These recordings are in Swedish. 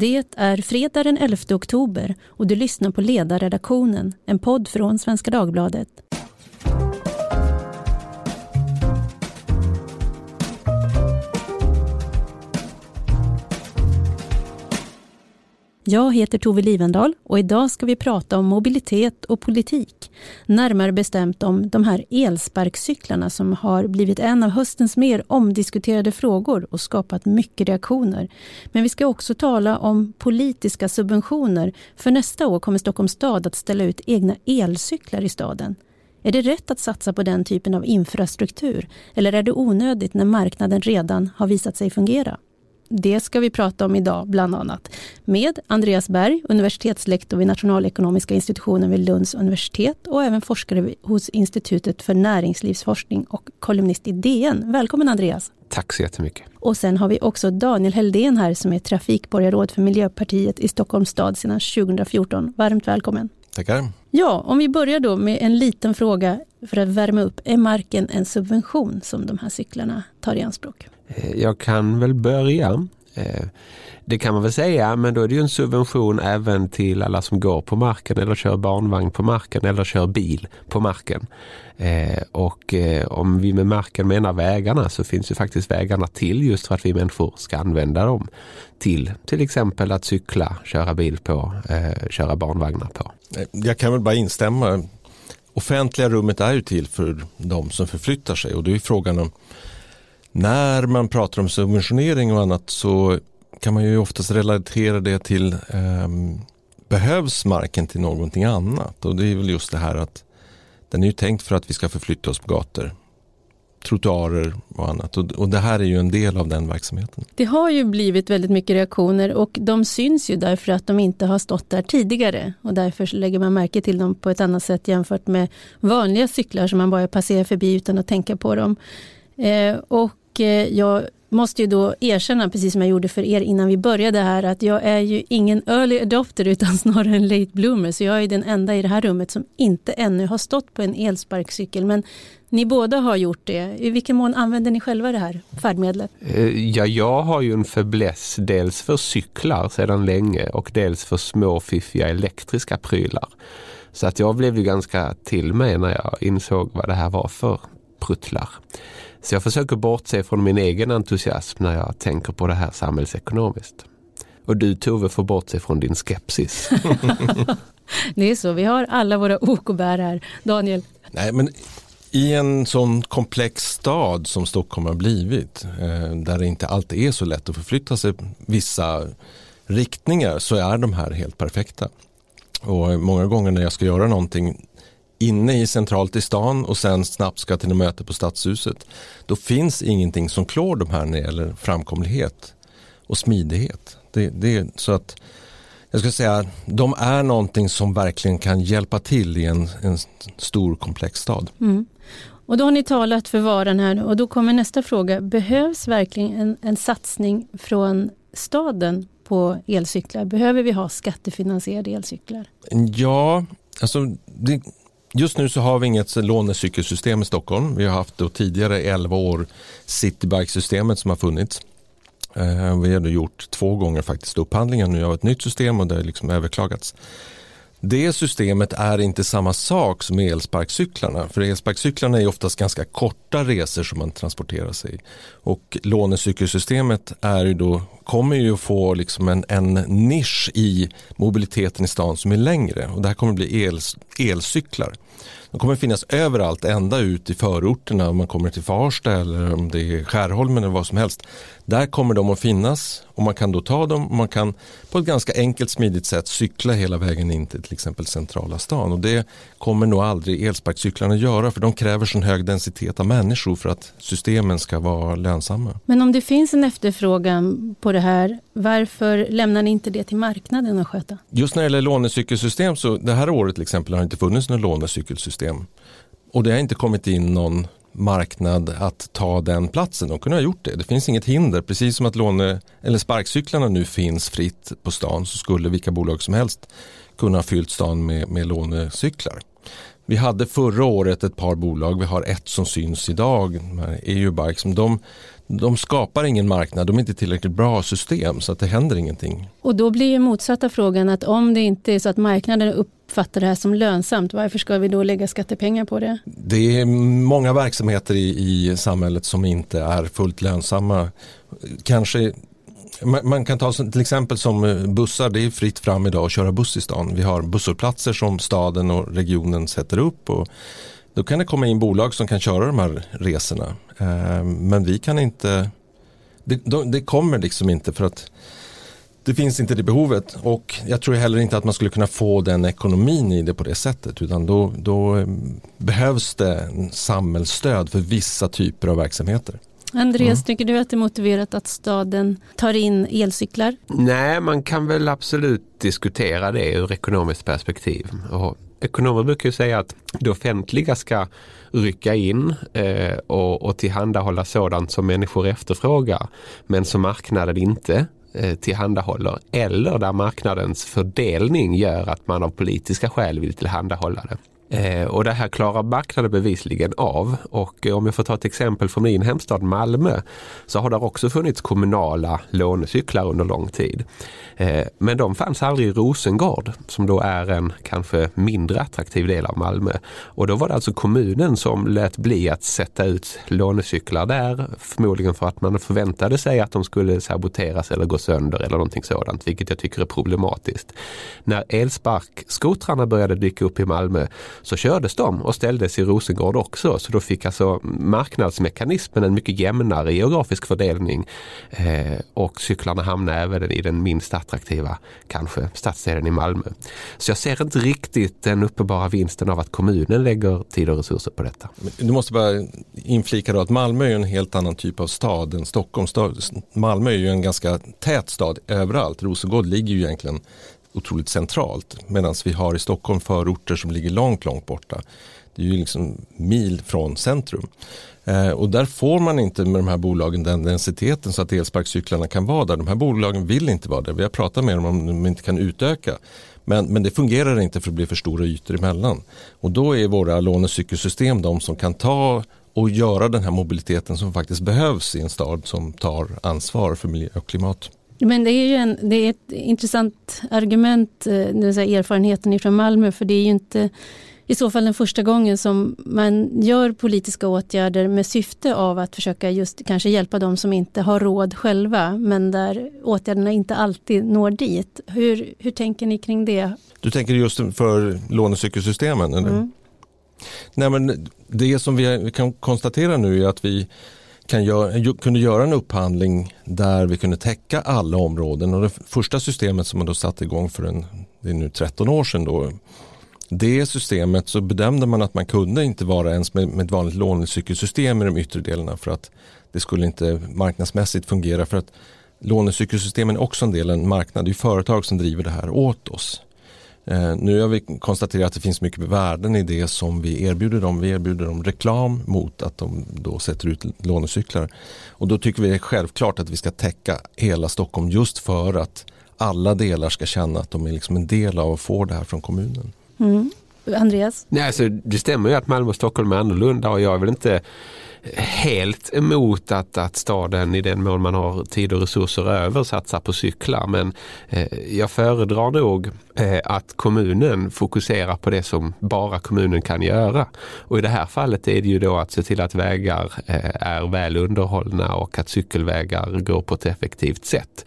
Det är fredag den 11 oktober och du lyssnar på Ledarredaktionen, en podd från Svenska Dagbladet. Jag heter Tove Livendal och idag ska vi prata om mobilitet och politik. Närmare bestämt om de här elsparkcyklarna som har blivit en av höstens mer omdiskuterade frågor och skapat mycket reaktioner. Men vi ska också tala om politiska subventioner. För nästa år kommer Stockholms stad att ställa ut egna elcyklar i staden. Är det rätt att satsa på den typen av infrastruktur? Eller är det onödigt när marknaden redan har visat sig fungera? Det ska vi prata om idag, bland annat med Andreas Berg, universitetslektor vid Nationalekonomiska institutionen vid Lunds universitet och även forskare hos Institutet för näringslivsforskning och kolumnist i DN. Välkommen Andreas! Tack så jättemycket! Och sen har vi också Daniel Heldén här som är trafikborgarråd för Miljöpartiet i Stockholms stad sedan 2014. Varmt välkommen! Tackar! Ja, om vi börjar då med en liten fråga för att värma upp. Är marken en subvention som de här cyklarna tar i anspråk? Eh, jag kan väl börja. Eh, det kan man väl säga, men då är det ju en subvention även till alla som går på marken eller kör barnvagn på marken eller kör bil på marken. Eh, och eh, om vi med marken menar vägarna så finns ju faktiskt vägarna till just för att vi människor ska använda dem till till exempel att cykla, köra bil på, köra barnvagnar på. Jag kan väl bara instämma. Offentliga rummet är ju till för de som förflyttar sig och då är frågan om när man pratar om subventionering och annat så kan man ju oftast relatera det till eh, behövs marken till någonting annat och det är väl just det här att den är ju tänkt för att vi ska förflytta oss på gator trottoarer och annat. Och, och, det här är ju en del av den verksamheten. Det har ju blivit väldigt mycket reaktioner och de syns ju därför att de inte har stått där tidigare och därför lägger man märke till dem på ett annat sätt jämfört med vanliga cyklar som man bara passerar förbi utan att tänka på dem. Eh, och eh, jag måste ju då erkänna, precis som jag gjorde för er innan vi började här, att jag är ju ingen early adopter utan snarare en late bloomer. Så jag är den enda i det här rummet som inte ännu har stått på en elsparkcykel. Men ni båda har gjort det. I vilken mån använder ni själva det här färdmedlet? Eh, ja, jag har ju en fäbless dels för cyklar sedan länge och dels för små fiffiga elektriska prylar. Så att jag blev ju ganska till mig när jag insåg vad det här var för pruttlar. Så jag försöker bortse från min egen entusiasm när jag tänker på det här samhällsekonomiskt. Och du Tove får bortse från din skepsis. det är så, vi har alla våra ok och bär här. Daniel? Nej, men i en sån komplex stad som Stockholm har blivit, eh, där det inte alltid är så lätt att förflytta sig vissa riktningar, så är de här helt perfekta. Och många gånger när jag ska göra någonting inne i centralt i stan och sen snabbt ska till möte på Stadshuset. Då finns ingenting som klår de här när det gäller framkomlighet och smidighet. Det, det, så att jag ska säga de är någonting som verkligen kan hjälpa till i en, en stor komplex stad. Mm. Och då har ni talat för varan här och då kommer nästa fråga. Behövs verkligen en, en satsning från staden på elcyklar? Behöver vi ha skattefinansierade elcyklar? Ja, alltså det, Just nu så har vi inget lånecykelsystem i Stockholm. Vi har haft då tidigare 11 år Citybike-systemet som har funnits. Eh, vi har nu gjort två gånger faktiskt upphandlingen nu av ett nytt system och det har liksom överklagats. Det systemet är inte samma sak som elsparkcyklarna. För elsparkcyklarna är oftast ganska korta resor som man transporterar sig. Och lånecykelsystemet är ju då, kommer ju få liksom en, en nisch i mobiliteten i stan som är längre. Och det här kommer bli el, elcyklar. De kommer finnas överallt, ända ut i förorterna om man kommer till Farsta eller om det är Skärholmen eller vad som helst. Där kommer de att finnas och man kan då ta dem och man kan på ett ganska enkelt smidigt sätt cykla hela vägen in till till exempel centrala stan. Och det kommer nog aldrig elsparkcyklarna göra för de kräver så hög densitet av människor för att systemen ska vara lönsamma. Men om det finns en efterfrågan på det här, varför lämnar ni inte det till marknaden att sköta? Just när det gäller lånecykelsystem så det här året till exempel har det inte funnits något lånecykelsystem. Och det har inte kommit in någon marknad att ta den platsen. De kunde ha gjort det. Det finns inget hinder. Precis som att låne eller sparkcyklarna nu finns fritt på stan så skulle vilka bolag som helst kunna ha fyllt stan med, med lånecyklar. Vi hade förra året ett par bolag, vi har ett som syns idag, EU-Bike, de, de skapar ingen marknad, de är inte tillräckligt bra system så att det händer ingenting. Och då blir ju motsatta frågan att om det inte är så att marknaden uppfattar det här som lönsamt, varför ska vi då lägga skattepengar på det? Det är många verksamheter i, i samhället som inte är fullt lönsamma. Kanske man kan ta till exempel som eh, bussar, det är fritt fram idag att köra buss i stan. Vi har busshållplatser som staden och regionen sätter upp och då kan det komma in bolag som kan köra de här resorna. Eh, men vi kan inte, det, det kommer liksom inte för att det finns inte det behovet och jag tror heller inte att man skulle kunna få den ekonomin i det på det sättet utan då, då eh, behövs det samhällsstöd för vissa typer av verksamheter. Andreas, mm. tycker du att det är motiverat att staden tar in elcyklar? Nej, man kan väl absolut diskutera det ur ekonomiskt perspektiv. Och ekonomer brukar ju säga att det offentliga ska rycka in eh, och, och tillhandahålla sådant som människor efterfrågar men som marknaden inte eh, tillhandahåller eller där marknadens fördelning gör att man av politiska skäl vill tillhandahålla det. Eh, och det här klarar marknaden bevisligen av. Och eh, om jag får ta ett exempel från min hemstad Malmö så har det också funnits kommunala lånecyklar under lång tid. Eh, men de fanns aldrig i Rosengård som då är en kanske mindre attraktiv del av Malmö. Och då var det alltså kommunen som lät bli att sätta ut lånecyklar där. Förmodligen för att man förväntade sig att de skulle saboteras eller gå sönder eller någonting sådant, vilket jag tycker är problematiskt. När elsparkskotrarna började dyka upp i Malmö så kördes de och ställdes i Rosengård också. Så då fick alltså marknadsmekanismen en mycket jämnare geografisk fördelning eh, och cyklarna hamnade även i den minst attraktiva, kanske, stadsdelen i Malmö. Så jag ser inte riktigt den uppenbara vinsten av att kommunen lägger tid och resurser på detta. Du måste bara inflika då att Malmö är en helt annan typ av stad än Stockholm. Malmö är ju en ganska tät stad överallt. Rosengård ligger ju egentligen otroligt centralt. Medan vi har i Stockholm förorter som ligger långt, långt borta. Det är ju liksom mil från centrum. Eh, och där får man inte med de här bolagen den densiteten så att elsparkcyklarna kan vara där. De här bolagen vill inte vara där. Vi har pratat med dem om de inte kan utöka. Men, men det fungerar inte för att det blir för stora ytor emellan. Och då är våra lånecykelsystem de som kan ta och göra den här mobiliteten som faktiskt behövs i en stad som tar ansvar för miljö och klimat. Men det är ju en, det är ett intressant argument, eh, det vill säga erfarenheten ifrån Malmö, för det är ju inte i så fall den första gången som man gör politiska åtgärder med syfte av att försöka just kanske hjälpa de som inte har råd själva, men där åtgärderna inte alltid når dit. Hur, hur tänker ni kring det? Du tänker just för lånecykelsystemen? Eller? Mm. Nej, men det som vi kan konstatera nu är att vi kan gör, kunde göra en upphandling där vi kunde täcka alla områden. Och det första systemet som man då satte igång för en, det är nu 13 år sedan då, det systemet så bedömde man att man kunde inte vara ens med, med ett vanligt lånecykelsystem i de yttre delarna för att det skulle inte marknadsmässigt fungera för att lånecykelsystemen är också en del av en marknad. Det är företag som driver det här åt oss. Eh, nu har vi konstaterat att det finns mycket värden i det som vi erbjuder dem. Vi erbjuder dem reklam mot att de då sätter ut lånecyklar. Och då tycker vi det är självklart att vi ska täcka hela Stockholm just för att alla delar ska känna att de är liksom en del av att få det här från kommunen. Mm. Andreas? Nej, alltså, det stämmer ju att Malmö och Stockholm är annorlunda och jag är väl inte helt emot att, att staden i den mån man har tid och resurser över satsar på cyklar. Men eh, jag föredrar nog eh, att kommunen fokuserar på det som bara kommunen kan göra. Och i det här fallet är det ju då att se till att vägar eh, är väl underhållna och att cykelvägar går på ett effektivt sätt.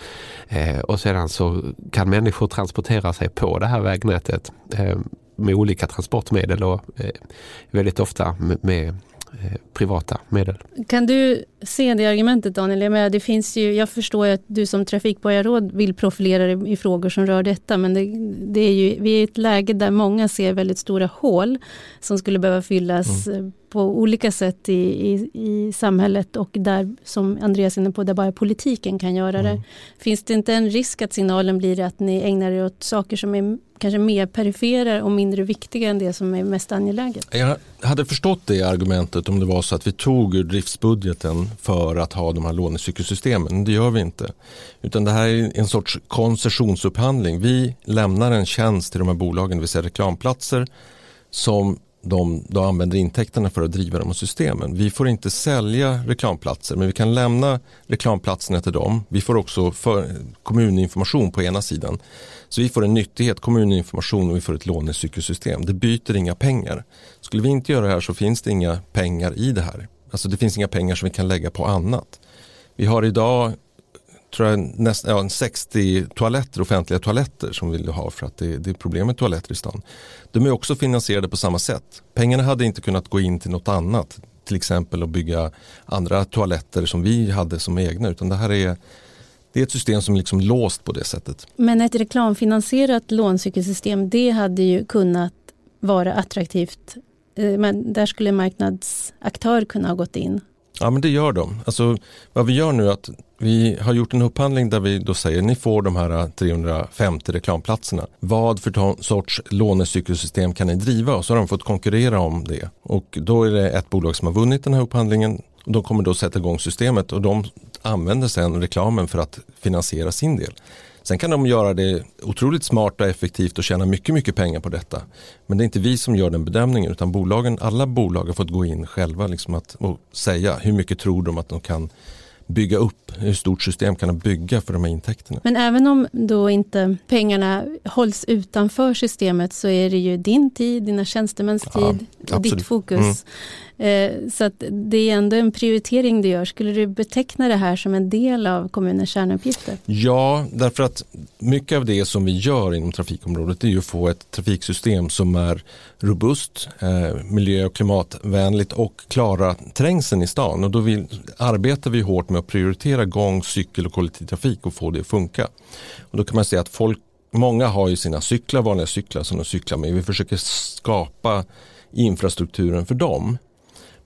Eh, och sedan så kan människor transportera sig på det här vägnätet eh, med olika transportmedel och eh, väldigt ofta med, med Eh, privata medel. Kan du se det argumentet Daniel? Jag, menar, det finns ju, jag förstår att du som trafikborgarråd vill profilera dig i frågor som rör detta men det, det, är ju, vi är i ett läge där många ser väldigt stora hål som skulle behöva fyllas mm. på olika sätt i, i, i, samhället och där som Andreas är inne på, där bara politiken kan göra mm. det. Finns det inte en risk att signalen blir att ni ägnar er åt saker som är kanske mer perifera och mindre viktiga än det som är mest angeläget. Jag hade förstått det argumentet om det var så att vi tog ur driftsbudgeten för att ha de här lånecykelsystemen. Det gör vi inte. Utan det här är en sorts koncessionsupphandling. Vi lämnar en tjänst till de här bolagen, det vill säga reklamplatser som de då använder intäkterna för att driva de här systemen. Vi får inte sälja reklamplatser men vi kan lämna reklamplatserna till dem. Vi får också för kommuninformation på ena sidan. Så vi får en nyttighet, kommuninformation och vi får ett lånecykelsystem. Det byter inga pengar. Skulle vi inte göra det här så finns det inga pengar i det här. Alltså det finns inga pengar som vi kan lägga på annat. Vi har idag tror jag, näst, ja, 60 toaletter, offentliga toaletter som vi vill ha för att det, det är problem med toaletter i stan. De är också finansierade på samma sätt. Pengarna hade inte kunnat gå in till något annat, till exempel att bygga andra toaletter som vi hade som egna, utan det här är det är ett system som är liksom låst på det sättet. Men ett reklamfinansierat låncykelsystem, det hade ju kunnat vara attraktivt. Eh, men där skulle marknadsaktör kunna ha gått in Ja men det gör de. Alltså, vad vi gör nu är att vi har gjort en upphandling där vi då säger ni får de här eh, 350 reklamplatserna. Vad för sorts lånecykelsystem kan ni driva? Och så har de fått konkurrera om det. Och då är det ett bolag som har vunnit den här upphandlingen. Och de kommer då sätta igång systemet och de använder sedan reklamen för att finansiera sin del. Sen kan de göra det otroligt smart och effektivt och tjäna mycket, mycket pengar på detta. Men det är inte vi som gör den bedömningen utan bolagen, alla bolag har fått gå in själva liksom att, och säga hur mycket tror de att de kan bygga upp, hur stort system kan de bygga för de här intäkterna. Men även om då inte pengarna hålls utanför systemet så är det ju din tid, dina tjänstemäns tid, ja, ditt fokus. Mm. Eh, så att det är ändå en prioritering du gör. Skulle du beteckna det här som en del av kommunens kärnuppgifter? Ja, därför att mycket av det som vi gör inom trafikområdet är ju att få ett trafiksystem som är robust, eh, miljö och klimatvänligt och klara trängseln i stan. Och då vill, arbetar vi hårt med att prioritera gång, cykel och kollektivtrafik och få det att funka. Och då kan man säga att folk, många har ju sina cyklar, vanliga cyklar som de cyklar med. Vi försöker skapa infrastrukturen för dem.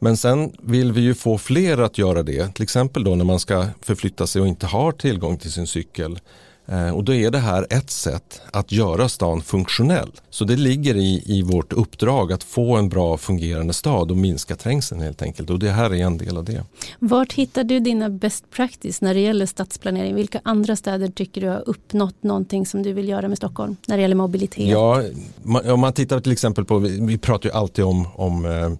Men sen vill vi ju få fler att göra det, till exempel då när man ska förflytta sig och inte har tillgång till sin cykel eh, och då är det här ett sätt att göra stan funktionell. Så det ligger i, i vårt uppdrag att få en bra fungerande stad och minska trängseln helt enkelt. Och det här är en del av det. Vart hittar du dina best practice när det gäller stadsplanering? Vilka andra städer tycker du har uppnått någonting som du vill göra med Stockholm när det gäller mobilitet? Ja, om man tittar till exempel på, vi pratar ju alltid om, om eh,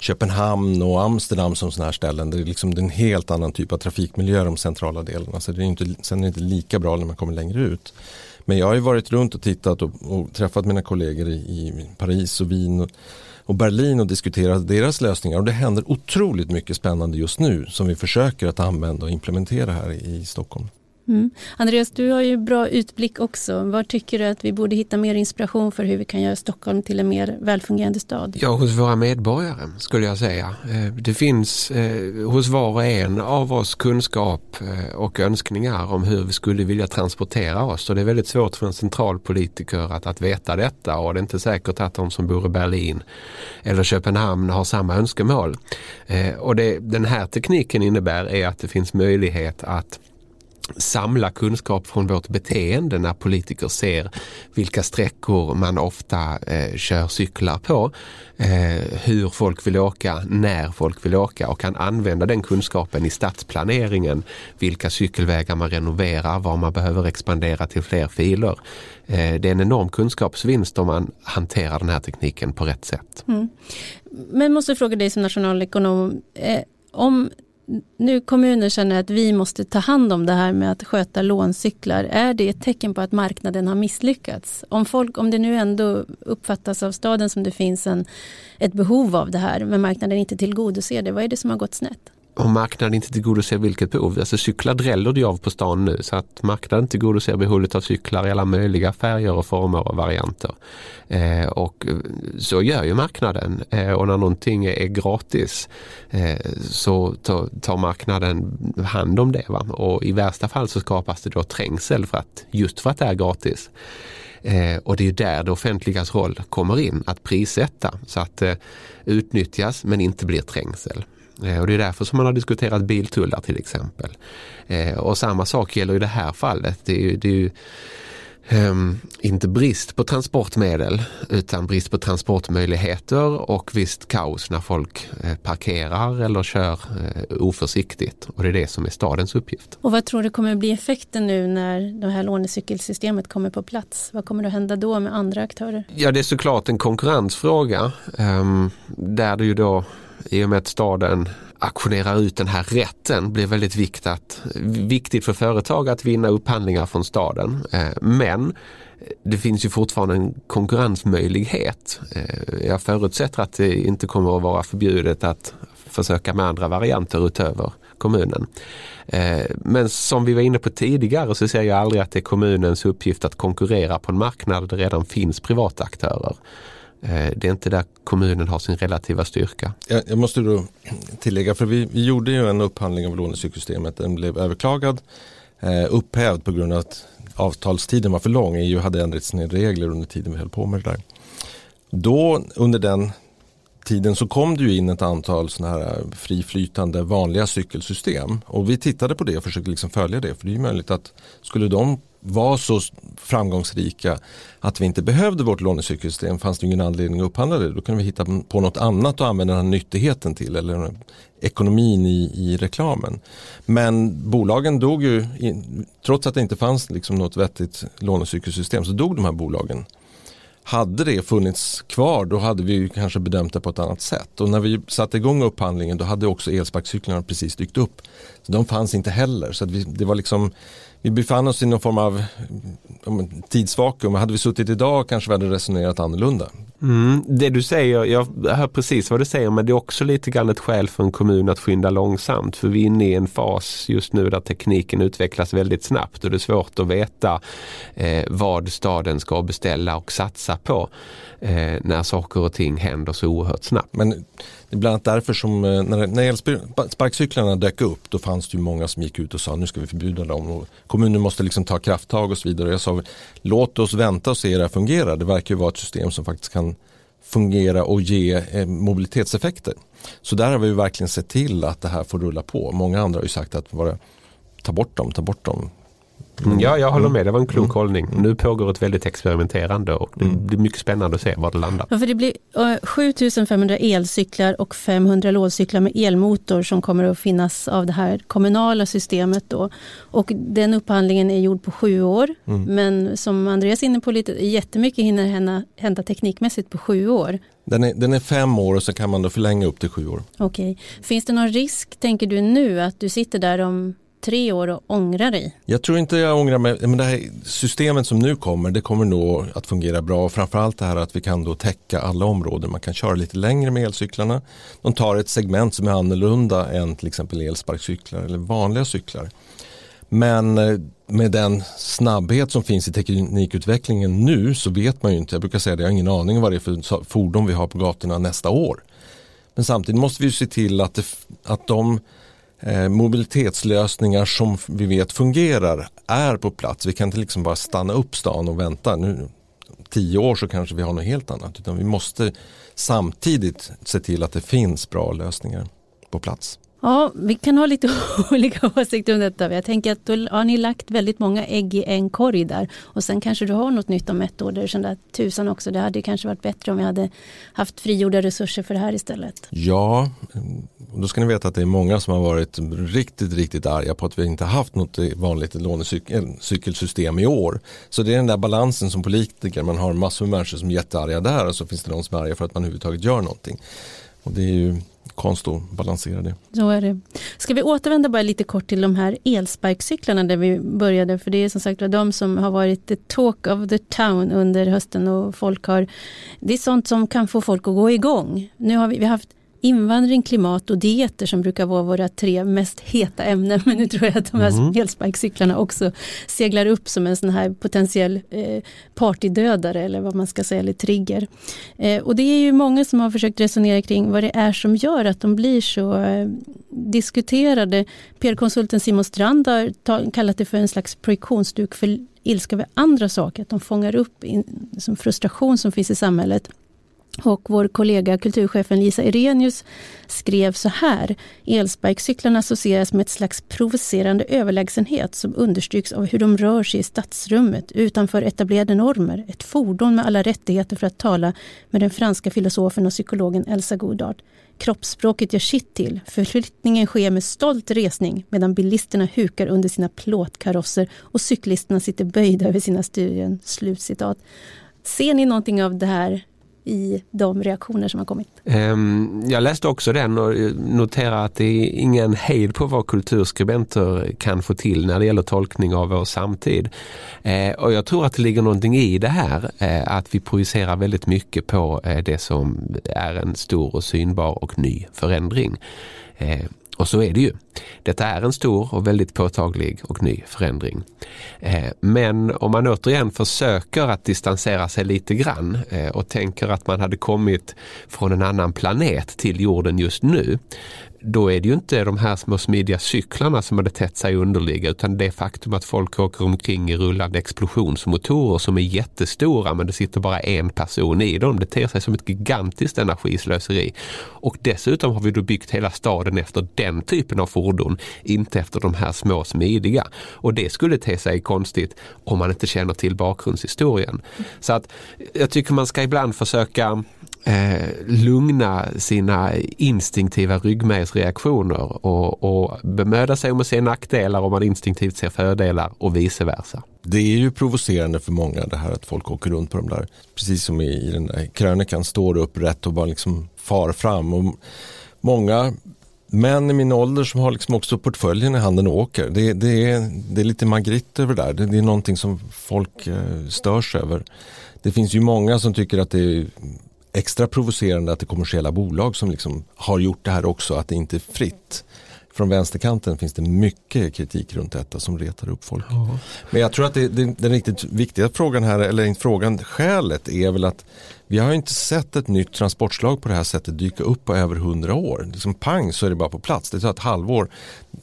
Köpenhamn och Amsterdam som sådana här ställen. Det är liksom en helt annan typ av trafikmiljö de centrala delarna. Så det är inte, sen är det inte lika bra när man kommer längre ut. Men jag har ju varit runt och tittat och, och träffat mina kollegor i, i Paris och Wien och, och, Berlin och diskuterat deras lösningar. Och det händer otroligt mycket spännande just nu som vi försöker att använda och implementera här i, i Stockholm. Mm. Andreas, du har ju bra utblick också. Var tycker du att vi borde hitta mer inspiration för hur vi kan göra Stockholm till en mer välfungerande stad? Ja, hos våra medborgare skulle jag säga. Eh, det finns eh, hos var och en av oss kunskap eh, och önskningar om hur vi skulle vilja transportera oss. Och det är väldigt svårt för en centralpolitiker att, att veta detta och det är inte säkert att de som bor i Berlin eller Köpenhamn har samma önskemål. Och det den här tekniken innebär är att det finns möjlighet att samla kunskap från vårt beteende när politiker ser vilka sträckor man ofta eh, kör cyklar på, eh, hur folk vill åka, när folk vill åka och kan använda den kunskapen i stadsplaneringen, vilka cykelvägar man renoverar, var man behöver expandera till fler filer. Eh, det är en enorm kunskapsvinst om man hanterar den här tekniken på rätt sätt. Mm. Men måste fråga dig som nationalekonom, eh, om nu kommuner känner att vi måste ta hand om det här med att sköta låncyklar. Är det ett tecken på att marknaden har misslyckats? Om, folk, om det nu ändå uppfattas av staden som det finns en, ett behov av det här men marknaden inte tillgodoser det, vad är det som har gått snett? Om marknaden inte tillgodoser vilket behov. Alltså cyklar dräller det av på stan nu så att marknaden tillgodoser behovet av cyklar i alla möjliga färger och former och varianter. Eh, och eh, så gör ju marknaden eh, och när någonting är gratis eh, så tar marknaden hand om det. Va? Och i värsta fall så skapas det då trängsel för att, just för att det är gratis. Eh, och det är där det offentligas roll kommer in, att prissätta så att det eh, utnyttjas men inte blir trängsel. Eh, och det är därför som man har diskuterat biltullar till exempel. Eh, och samma sak gäller i det här fallet. Det är, det är Um, inte brist på transportmedel utan brist på transportmöjligheter och visst kaos när folk eh, parkerar eller kör eh, oförsiktigt. Och det är det som är stadens uppgift. Och vad tror du kommer bli effekten nu när det här lånecykelsystemet kommer på plats? Vad kommer att hända då med andra aktörer? Ja det är såklart en konkurrensfråga um, där det ju då i och med att staden auktionerar ut den här rätten blir väldigt viktigt, att, viktigt för företag att vinna upphandlingar från staden. Eh, men eh, det finns ju fortfarande en konkurrensmöjlighet. Eh, jag förutsätter att det inte kommer att vara förbjudet att försöka med andra varianter utöver kommunen. Men som vi var inne på tidigare så ser jag aldrig att det är kommunens uppgift att konkurrera på en marknad där det redan finns privata aktörer. Eh, det är inte där kommunen har sin relativa styrka. Jag, jag måste då tillägga, för vi, vi, gjorde ju en upphandling av lånecykelsystemet. Den blev överklagad, eh, upphävd på grund av att avtalstiden var för lång. EU hade ändrat sina regler under tiden vi höll på med det där. Då under den tiden så kom det ju in ett antal sådana här friflytande vanliga cykelsystem. Och vi tittade på det och försökte liksom följa det. För det är ju möjligt att skulle de var så framgångsrika att vi inte behövde vårt lånecykelsystem fanns det ingen anledning att upphandla det. Då kunde vi hitta på något annat att använda den här nyttigheten till eller ekonomin i, i reklamen. Men bolagen dog ju, trots att det inte fanns liksom något vettigt lånecykelsystem så dog de här bolagen. Hade det funnits kvar då hade vi kanske bedömt det på ett annat sätt. Och när vi satte igång upphandlingen då hade också elsparkcyklarna precis dykt upp. Så De fanns inte heller. Så vi, det var liksom vi befann oss i någon form av tidsvakuum. Hade vi suttit idag kanske vi hade resonerat annorlunda. Mm, det du säger, jag hör precis vad du säger men det är också lite grann ett skäl för en kommun att skynda långsamt. För vi är inne i en fas just nu där tekniken utvecklas väldigt snabbt och det är svårt att veta eh, vad staden ska beställa och satsa på eh, när saker och ting händer så oerhört snabbt. Men det är bland annat därför som eh, när, när elsparkcyklarna dök upp då fanns det ju många som gick ut och sa nu ska vi förbjuda dem. Och kommunen måste liksom ta krafttag och så vidare. Jag sa låt oss vänta och se hur det här fungerar. Det verkar ju vara ett system som faktiskt kan fungera och ge eh, mobilitetseffekter. Så där har vi verkligen sett till att det här får rulla på. Många andra har ju sagt att bara ta bort dem, ta bort dem. Mm. Ja, jag håller med. Det var en klok mm. hållning. Nu pågår ett väldigt experimenterande och det mm. blir mycket spännande att se var det landar. Ja, för det blir 7500 elcyklar och 500 lådcyklar med elmotor som kommer att finnas av det här kommunala systemet. Då. Och den upphandlingen är gjord på sju år. Mm. Men som Andreas är inne på, lite, jättemycket hinner hända, hända teknikmässigt på sju år. Den är, den är fem år och så kan man då förlänga upp till sju år. Okej. Okay. Finns det någon risk, tänker du nu, att du sitter där om tre år och ångrar dig? Jag tror inte jag ångrar mig. Men det här systemet som nu kommer, det kommer nog att fungera bra. Framförallt det här att vi kan då täcka alla områden. Man kan köra lite längre med elcyklarna. De tar ett segment som är annorlunda än till exempel elsparkcyklar eller vanliga cyklar. Men eh, med den snabbhet som finns i teknikutvecklingen nu så vet man ju inte. Jag brukar säga det, jag har ingen aning om vad det är för fordon vi har på gatorna nästa år. Men samtidigt måste vi ju se till att, det, att de Eh, mobilitetslösningar som vi vet fungerar är på plats. Vi kan inte liksom bara stanna upp stan och vänta. Nu, tio år så kanske vi har något helt annat. Utan vi måste samtidigt se till att det finns bra lösningar på plats. Ja, vi kan ha lite olika åsikter om detta. Jag tänker att då har ni lagt väldigt många ägg i en korg där. Och sen kanske du har något nytt om ett år. Där du kände att tusan också, det hade kanske varit bättre om vi hade haft frigjorda resurser för det här istället. Ja, mm, då ska ni veta att det är många som har varit riktigt, riktigt arga på att vi inte haft något vanligt lånecykelsystem eh, i år. Så det är den där balansen som politiker, man har massor med människor som är jättearga där och så finns det de som är arga för att man överhuvudtaget gör någonting. Och det är ju konst att balansera det. Så är det. Ska vi återvända bara lite kort till de här elsparkcyklarna där vi började. För det är som sagt de som har varit the talk of the town under hösten och folk har Det är sånt som kan få folk att gå igång. Nu har vi, vi har haft invandring, klimat och dieter som brukar vara våra tre mest heta ämnen. Men nu tror jag att de här mm. elsparkcyklarna också seglar upp som en sån här potentiell eh, partydödare eller vad man ska säga, eller trigger. Eh, och det är ju många som har försökt resonera kring vad det är som gör att de blir så eh, diskuterade. PR-konsulten Simon Strand har kallat det för en slags projektionsduk för ilska över andra saker, att de fångar upp in, som frustration som finns i samhället. Och vår kollega kulturchefen Lisa Irenius skrev så här. Elsparkcyklarna associeras med ett slags provocerande överlägsenhet som understryks av hur de rör sig i stadsrummet utanför etablerade normer. Ett fordon med alla rättigheter för att tala med den franska filosofen och psykologen Elsa Goddard. Kroppsspråket gör sitt till. Förflyttningen sker med stolt resning medan bilisterna hukar under sina plåtkarosser och cyklisterna sitter böjda över sina studion. Slutcitat. Ser ni någonting av det här i de reaktioner som har kommit. Ehm, jag läste också den och noterar att det är ingen hejd på vad kulturskribenter kan få till när det gäller tolkning av vår samtid. Eh, och jag tror att det ligger någonting i det här, eh, att vi projicerar väldigt mycket på eh, det som är en stor och synbar och ny förändring. Och så är det ju. Detta är en stor och väldigt påtaglig och ny förändring. Eh, men om man återigen försöker att distansera sig lite grann eh, och tänker att man hade kommit från en annan planet till jorden just nu då är det ju inte de här små smidiga cyklarna som hade tätt sig underliga utan det faktum att folk åker omkring i rullande explosionsmotorer som är jättestora men det sitter bara en person i dem. Det ter sig som ett gigantiskt energislöseri. Och dessutom har vi då byggt hela staden efter den typen av fordon, inte efter de här små smidiga. Och det skulle te sig konstigt om man inte känner till bakgrundshistorien. Så att jag tycker man ska ibland försöka eh, lugna sina instinktiva ryggmärgsreaktioner och, och bemöda sig om att se nackdelar om man instinktivt ser fördelar och vice versa. Det är ju provocerande för många det här att folk åker runt på de där, precis som i, i den där krönikan, står upp rätt och bara liksom far fram. Och många män i min ålder som har liksom också portföljen i handen och åker. Det, det, är, det är lite Magritte över det där. Det, det är någonting som folk eh, störs över. Det finns ju många som tycker att det är extra provocerande att det är kommersiella bolag som liksom har gjort det här också, att det inte är fritt. Från vänsterkanten finns det mycket kritik runt detta som retar upp folk. Ja. Men jag tror att det, det, den riktigt viktiga frågan här, eller inte frågan, skälet är väl att vi har inte sett ett nytt transportslag på det här sättet dyka upp på över hundra år. Liksom pang så är det bara på plats. Det tar ett halvår.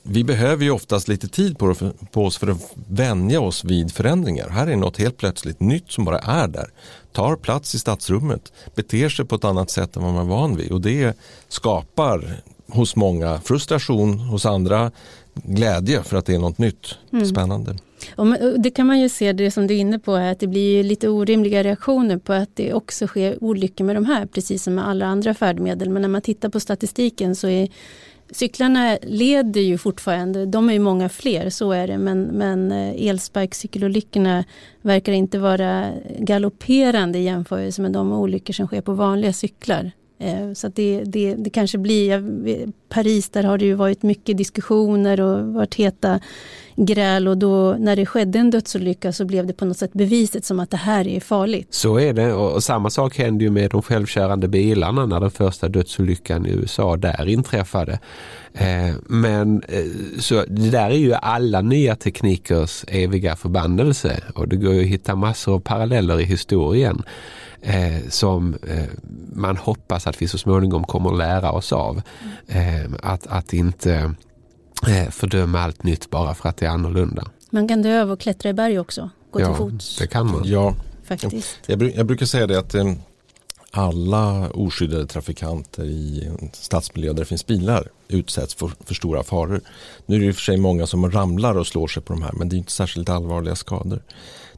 Vi behöver ju oftast lite tid på, på oss för att vänja oss vid förändringar. Här är något helt plötsligt nytt som bara är där. Tar plats i stadsrummet, beter sig på ett annat sätt än vad man är van vid. Och det skapar hos många frustration, hos andra glädje för att det är något nytt, mm. spännande. Och det kan man ju se det som du är inne på här, att det blir lite orimliga reaktioner på att det också sker olyckor med de här, precis som med alla andra färdmedel. Men när man tittar på statistiken så är cyklarna leder ju fortfarande, de är ju många fler, så är det, men, men eh, elsparkcykelolyckorna verkar inte vara galopperande i jämförelse med de olyckor som sker på vanliga cyklar. Eh, så det, det, det kanske blir, Paris där har det ju varit mycket diskussioner och varit heta gräl och då när det skedde en dödsolycka så blev det på något sätt beviset som att det här är farligt. Så är det och samma sak hände ju med de självkörande bilarna när den första dödsolyckan i USA där inträffade. Eh, men eh, så det där är ju alla nya teknikers eviga förbannelse och det går ju att hitta massor av paralleller i historien eh, som eh, man hoppas att vi så småningom kommer att lära oss av. Eh, att, att inte eh, fördöma allt nytt bara för att det är annorlunda. Man kan dö av att klättra i berg också, gå ja, till fots. det kan man. Ja, Faktiskt. Jag, jag brukar säga det att eh, alla oskyddade trafikanter i en stadsmiljö där det finns bilar utsätts för, för, stora faror. Nu är det i och för sig många som ramlar och slår sig på de här men det är inte särskilt allvarliga skador.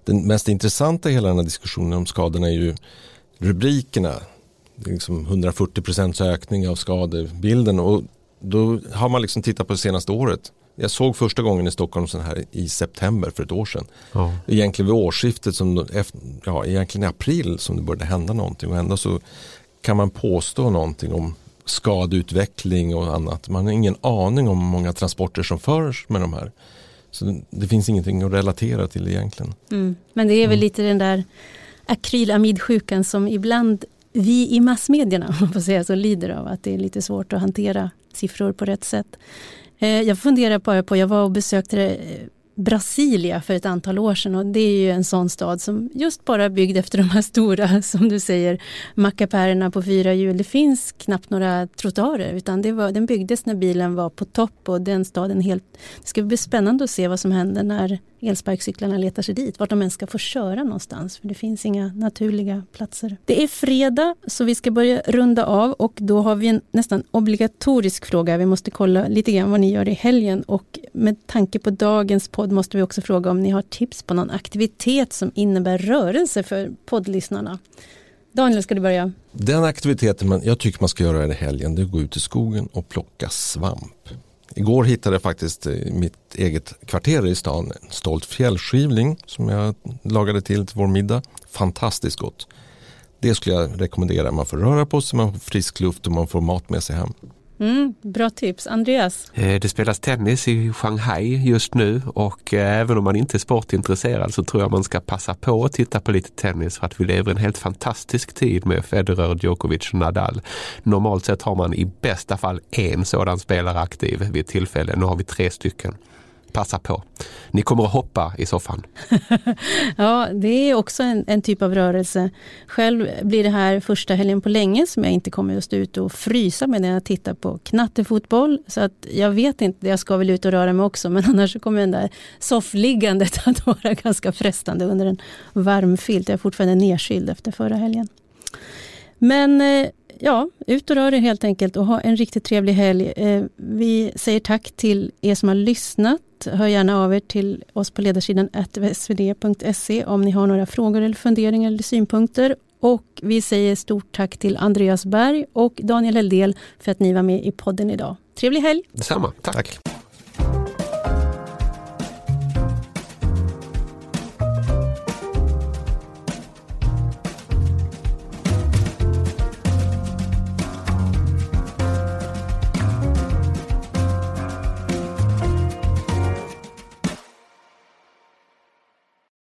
Den mest intressanta i hela den här diskussionen om skadorna är ju rubrikerna. Det är liksom 140% ökning av skadebilden och då har man liksom tittat på det senaste året. Jag såg första gången i Stockholm sån här i september för ett år sedan. Ja. Egentligen vid årsskiftet, som, ja, egentligen i april som det började hända någonting och ändå så kan man påstå någonting om skadeutveckling och annat. Man har ingen aning om hur många transporter som förs med de här. Så det finns ingenting att relatera till egentligen. Mm. Men det är väl mm. lite den där akrylamidsjukan som ibland vi i massmedierna om man får säga så, lider av. Att det är lite svårt att hantera siffror på rätt sätt. Eh, jag funderar bara på, jag var och besökte Brasilia för ett antal år sedan och det är ju en sån stad som just bara är byggd efter de här stora, som du säger, mackapärerna på fyra hjul. Det finns knappt några trottoarer utan det var, den byggdes när bilen var på topp och den staden helt... Det ska bli spännande att se vad som händer när elsparkcyklarna letar sig dit, vart de ens ska få köra någonstans för det finns inga naturliga platser. Det är fredag så vi ska börja runda av och då har vi en nästan obligatorisk fråga. Vi måste kolla lite grann vad ni gör i helgen och med tanke på dagens podd måste vi också fråga om ni har tips på någon aktivitet som innebär rörelse för poddlyssnarna. Daniel, ska du börja? Den aktiviteten man, jag tycker man ska göra i helgen det är att gå ut i skogen och plocka svamp. Igår hittade jag faktiskt i mitt eget kvarter i stan en stolt fjällskivling som jag lagade till till vår middag. Fantastiskt gott. Det skulle jag rekommendera. Man får röra på sig, man får frisk luft och man får mat med sig hem. Mm, bra tips. Andreas? Eh, det spelas tennis i Shanghai just nu och eh, även om man inte är sportintresserad så tror jag man ska passa på att titta på lite tennis för att vi lever en helt fantastisk tid med Federer, Djokovic och Nadal. Normalt sett har man i bästa fall en sådan spelare aktiv vid ett tillfälle. Nu har vi tre stycken passa på. Ni kommer att hoppa i soffan. ja, det är också en, en, typ av rörelse. Själv blir det här första helgen på länge som jag inte kommer att stå ute och frysa med när jag tittar på knattefotboll. Så att jag vet inte, jag ska väl ut och röra mig också, men annars kommer den där soffliggandet att vara ganska frestande under en varm filt. Jag är fortfarande nedkyld efter förra helgen. Men eh, ja, ut och rör er helt enkelt och ha en riktigt trevlig helg. Eh, vi säger tack till er som har lyssnat. Hör gärna av er till oss på ledarsidan svd.se om ni har några frågor eller funderingar eller synpunkter. Och vi säger stort tack till Andreas Berg och Daniel Heldel för att ni var med i podden idag. Trevlig helg! Detsamma, tack. tack.